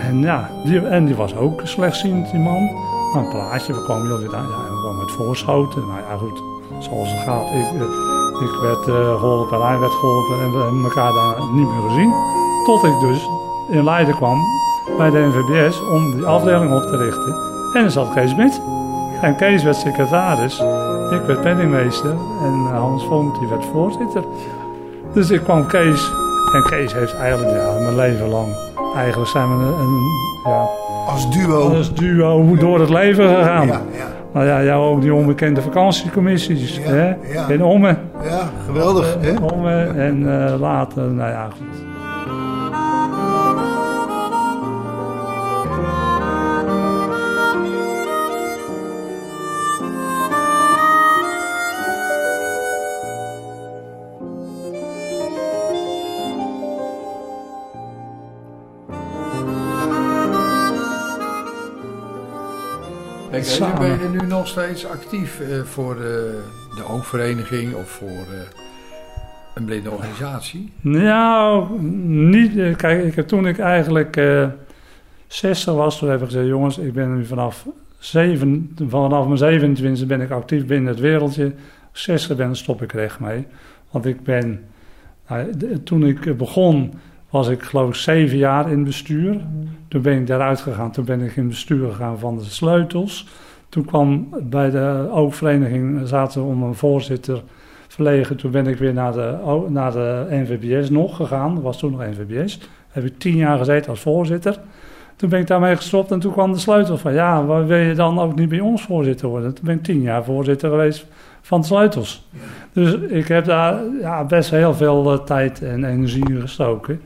En ja, die, en die was ook slechtziend, die man. Nou, een plaatje, we kwamen weer aan, ja, we kwamen met voorschoten. Nou ja, goed, zoals het gaat. Ik, eh, ik werd eh, geholpen en hij werd geholpen en we hebben elkaar daar niet meer gezien. Tot ik dus in Leiden kwam bij de NVBS om die afdeling op te richten. En er zat Kees Smit. En Kees werd secretaris. Ik werd penningmeester. En eh, Hans Vonk die werd voorzitter. Dus ik kwam Kees. En Kees heeft eigenlijk ja, mijn leven lang. Eigenlijk zijn we een, een ja, Als duo. als duo door het leven gegaan. Ja, ja, Nou ja, jou ook die onbekende vakantiecommissies. Ja, hè? ja. In Ommen. ja, geweldig. Hè? Ommen. En eh, later, nou ja, goed. Kijk, Samen. ben je nu nog steeds actief eh, voor eh, de oogvereniging of voor eh, een blinde organisatie? Nou, niet. Kijk, ik heb toen ik eigenlijk eh 60 was, toen heb ik gezegd: jongens, ik ben nu vanaf, zeven, vanaf mijn 27 ben ik actief binnen het wereldje. 60 ben, stop ik er echt mee. Want ik ben, nou, de- toen ik begon, was ik geloof ik zeven jaar in bestuur. Toen ben ik daaruit gegaan, toen ben ik in bestuur gegaan van de sleutels. Toen kwam bij de oogvereniging, zaten om een voorzitter verlegen. Toen ben ik weer naar de, naar de NVBS nog gegaan. Dat was toen nog NVBS. Heb ik tien jaar gezeten als voorzitter. Toen ben ik daarmee gestopt en toen kwam de sleutel van... ja, wil je dan ook niet bij ons voorzitter worden? Toen ben ik tien jaar voorzitter geweest van de sleutels. Dus ik heb daar ja, best heel veel eh, tijd en energie in gestoken.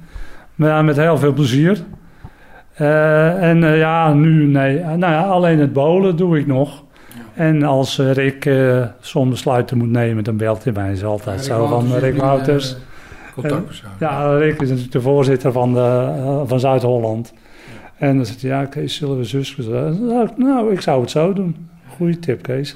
Maar ja, met heel veel plezier. Eh, en eh, ja, nu nee. Eh, nou ja, alleen het bolen doe ik nog. En als Rick zo'n besluiten moet nemen, dan belt hij mij. is altijd zo van Rick Wouters. Contactpersoon. Ja, Rick is natuurlijk de voorzitter van, de, van Zuid-Holland. En dan zegt hij, ja Kees, zullen we zus... Nou, nou, ik zou het zo doen. Goeie tip, Kees.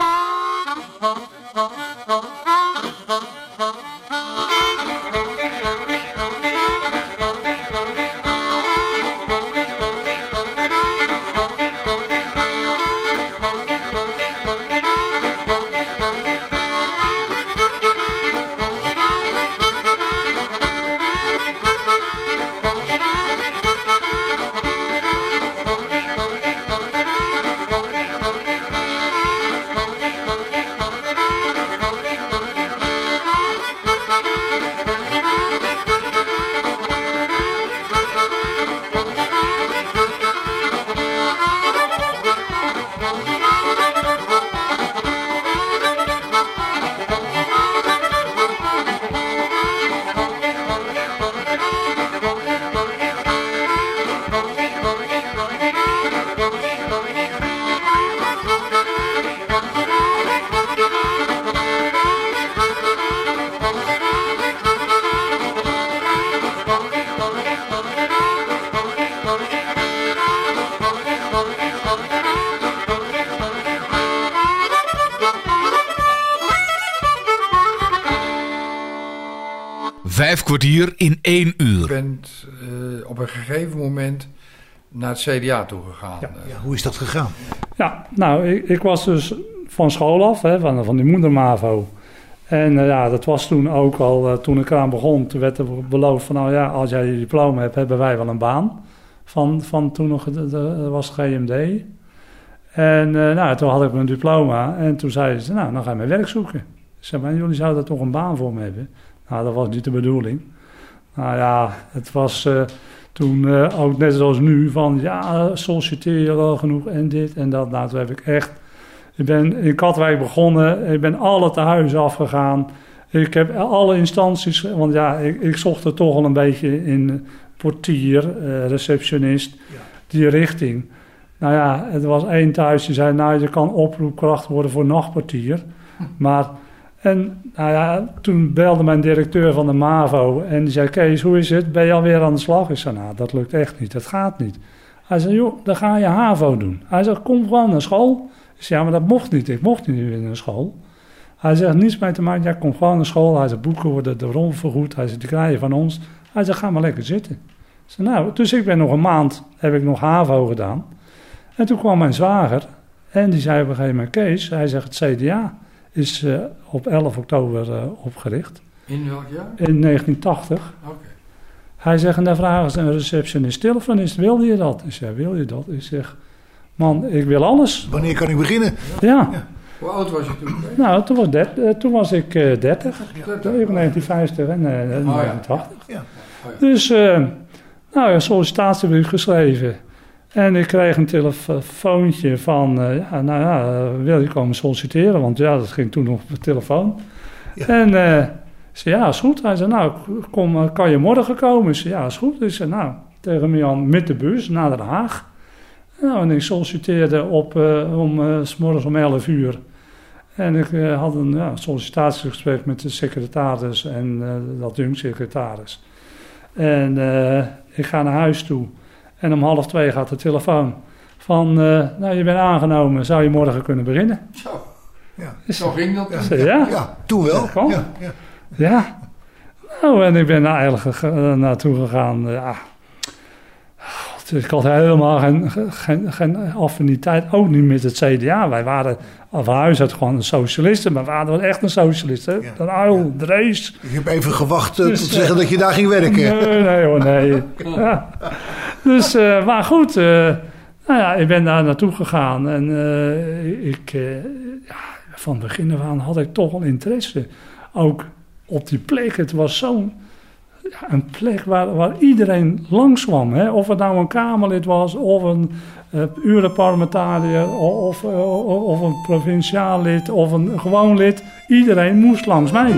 Kwartier in één Je uur. bent eh, op een gegeven moment naar het CDA toegegaan. Ja. Eh, Ja, hoe is dat gegaan? Ja, nou, ik, ik was dus van school af, hè, van, van die moedermavo. En eh, ja, dat was toen ook al, eh, toen ik eraan begon, toen werd er beloofd van, nou ja, als jij je diploma hebt, hebben wij wel een baan. Van, van toen nog, de, was GMD. En eh, nou, toen had ik mijn diploma en toen zeiden ze, nou, dan ga je mijn werk zoeken. Ik zei, maar jullie zouden toch een baan voor me hebben? Nou, dat was niet de bedoeling. Nou ja, het was eh, toen eh, ook net zoals nu van, ja, solliciteren genoeg en dit en dat. Nou, toen heb ik echt, ik ben in Katwijk begonnen, ik ben alle tehuizen afgegaan. Ik heb alle instanties, want ja, ik, ik zocht er toch al een beetje in eh, portier, eh, receptionist, die richting. Nou ja, het was één thuis die zei, nou je kan oproepkracht worden voor nachtportier. Maar, en nou toen belde mijn directeur van de MAVO en die zei, Kees, hoe is het? Ben je alweer aan de slag? Ik zei, nou dat lukt echt niet, dat gaat niet. Hij zei, joh, dan ga je HAVO doen. Hij zegt, kom gewoon naar school. Ik zei, ja, maar dat mocht niet, ik mocht niet meer naar school. Hij zegt, niets mee te maken, ja, kom gewoon naar school. Hij zegt, boeken worden de rond vergoed. Hij zegt, die krijg je van ons. Hij zegt, ga maar lekker zitten. Ik zei, nou, dus ik ben nog een maand, heb ik nog HAVO gedaan. En toen kwam mijn zwager en die zei op een gegeven moment, Kees, hij zegt, het CDA is eh, op 11 oktober eh, opgericht In welk jaar? in 1980. Oké. Hij zegt, en dan vragen ze een receptionist, telefonist, wil je dat? Ik zeg, wil je dat? Ik zeg, man, ik wil alles. Wanneer kan ik beginnen? Ja, Hoe oud was je toen? Nou, toen was, dert- eh, toen was ik eh 30. Dat- Toen in 1950 en eh, ja. 1980. Ja. Oh ja. Dus, eh, nou, een sollicitatiebrief geschreven. En ik kreeg een telefoontje van, eh, ja, nou ja, eh, wil je komen solliciteren? Want ja, dat ging toen nog op de telefoon. Ja. En ik zei, ja, is goed. Hij zei, nou, kom, kan je morgen komen? Ik zei, ja, is goed. Ik zei, nou, tegen Mian met de bus naar Den Haag. Nou, en ik solliciteerde op, eh, om, s morgens om 11 uur. En ik had een ja, sollicitatiegesprek met de secretaris en dat jong-secretaris. En eh, ik ga naar huis toe. En om half twee gaat de telefoon. Van, eh, nou, je bent aangenomen, zou je morgen kunnen beginnen? Zo, Ja. zo ging dat. Zei, ja, Ja, toen wel. Ja, ja. ja. Nou, en ik ben daar eigenlijk ge- eh, naartoe gegaan. Ja. God, ik had helemaal geen, geen, geen affiniteit, ook niet met het CDA. Wij waren van huis uit gewoon een socialisten, maar we waren wel echt een socialist. Hè? Ja. Een uil, Drees. Ik heb even gewacht eh, Dus, tot te zeggen dat je daar ging werken. Nee, nee hoor, nee. Ja. Dus, eh, maar goed, eh, nou ja, ik ben daar naartoe gegaan en eh, ik, ja, van begin af aan had ik toch wel interesse. Ook op die plek, het was zo'n ja, een plek waar, waar iedereen langs kwam. Hè? Of het nou een Kamerlid was, of een Europarlementariër, of, of een provinciaal lid, of een gewoon lid. Iedereen moest langs mij.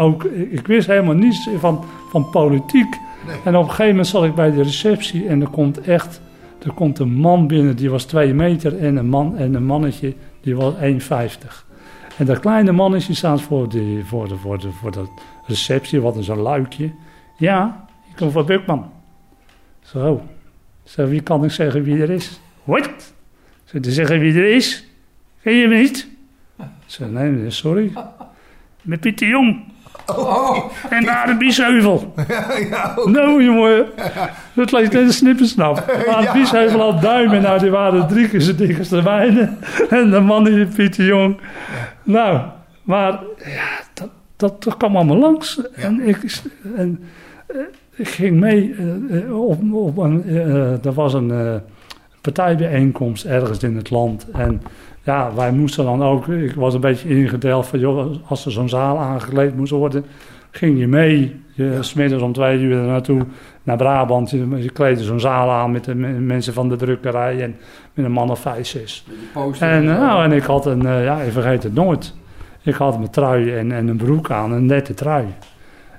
Ook, ik wist helemaal niets van, van politiek. En op een gegeven moment zat ik bij de receptie en er komt echt... Er komt een man binnen, die was twee meter en een man en een mannetje, die was 1,50. En dat kleine mannetje staat voor de, voor de, voor de, voor de receptie, wat een luikje. Ja, ik kom van Bukman. Zo. Zo, wie kan ik zeggen wie er is? Wat? Zou te zeggen wie er is? Ken je me niet? Zo, nee, sorry. Met Pieter Jong. En daar de Biesheuvel. Nou, jongen. Het lijkt net een snippersnap. Maar de Biesheuvel had duimen. Nou, die waren drie keer zo dik als de mijne. En de man die Pieter Jong. Nou, maar ja, dat, dat, dat kwam allemaal langs. En ik... En, eh, ik ging mee eh, eh, op, op een, er was een partijbijeenkomst ergens in het land. En ja, wij moesten dan ook, ik was een beetje ingedeeld van, joh, als er zo'n zaal aangekleed moest worden, ging je mee. Je smiddags om twee uur naartoe naar Brabant. Je, je kleedde zo'n zaal aan met de me- mensen van de drukkerij en met een man of vijf, zes. En, eh, nou, en ik had een, eh, ja, ik vergeet het nooit. Ik had mijn trui en, en een broek aan, een nette trui.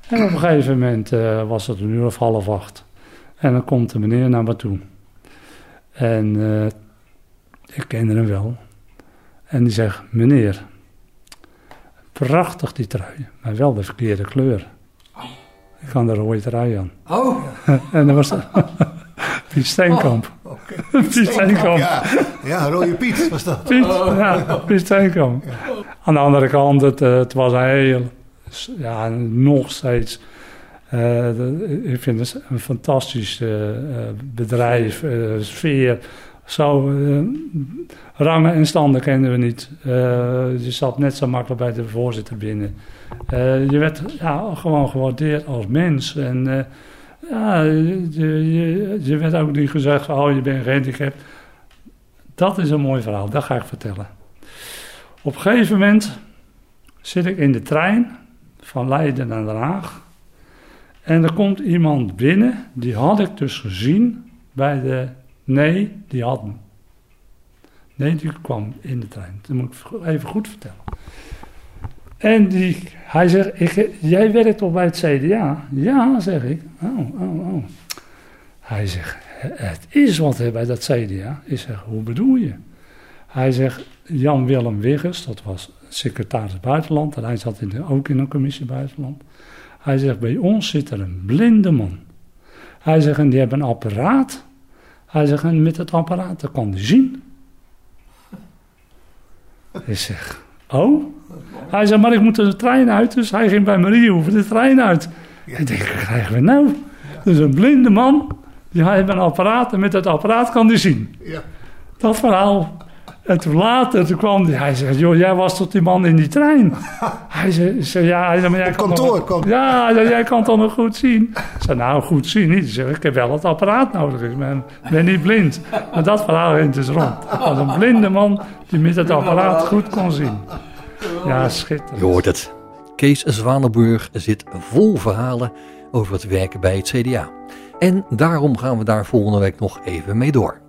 En op een gegeven moment eh, was het een uur of half acht. En dan komt de meneer naar me toe. En eh, ik kende hem wel. En die zegt, meneer, prachtig die trui, maar wel de verkeerde kleur. Ik had een rode trui aan. Oh, En dat was Piet Steenkamp. Piet Steenkamp. Ja, ja, rode Piet was dat. Piet, ja, Piet Steenkamp. Aan de andere kant, het, eh, het was een heel, ja, nog steeds. Eh, ik vind het een fantastisch eh, bedrijf, sfeer. Zo, rangen en standen kenden we niet. Je zat net zo makkelijk bij de voorzitter binnen. Je werd ja, gewoon gewaardeerd als mens. En ja, je, werd ook niet gezegd oh, je bent gehandicapt. Dat is een mooi verhaal, dat ga ik vertellen. Op een gegeven moment zit ik in de trein van Leiden naar Den Haag. En er komt iemand binnen, die had ik dus gezien bij de... Nee, die had. Nee, die kwam in de trein. Dat moet ik even goed vertellen. En die, hij zegt, ik, jij werkt toch bij het CDA? Ja, zeg ik. Oh, oh, oh. Hij zegt, het is wat bij dat CDA. Ik zeg, hoe bedoel je? Hij zegt, Jan-Willem Wiggers, dat was secretaris buitenland, en hij zat in ook in een commissie buitenland. Hij zegt, bij ons zit er een blinde man. Hij zegt, en die hebben een apparaat. Hij zegt, en met het apparaat, dat kan die zien. Ik zeg, oh? Hij zegt, maar ik moet de trein uit, dus hij ging bij Mariehoeven de trein uit. Ik denk, wat krijgen we nou? Dus een blinde man, die heeft een apparaat en met dat apparaat kan hij zien. Dat verhaal. En toen later, toen kwam hij, hij zegt, joh, jij was toch die man in die trein? Hij zei, zei, ja, hij zei, maar jij Op kan kantoor Ja, zei, jij kan toch nog goed zien? Ik zei, nou, goed zien niet. Ik zeg, ik heb wel het apparaat nodig. Ik ben, ben niet blind. Maar dat verhaal ging dus rond. Was een blinde man die met het apparaat goed kon zien. Ja, schitterend. Je hoort het. Kees Zwanenburg zit vol verhalen over het werken bij het CDA. En daarom gaan we daar volgende week nog even mee door.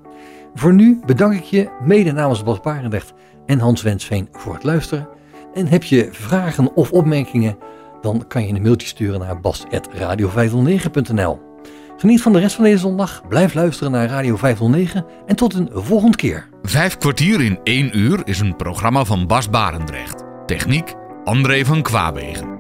Voor nu bedank ik je mede namens Bas Barendrecht en Hans Wensveen voor het luisteren. En heb je vragen of opmerkingen, dan kan je een mailtje sturen naar bas.radio509.nl. Geniet van de rest van deze zondag, blijf luisteren naar Radio 509 en tot een volgende keer. Vijf kwartier in één uur is een programma van Bas Barendrecht. Techniek André van Kwaabegen.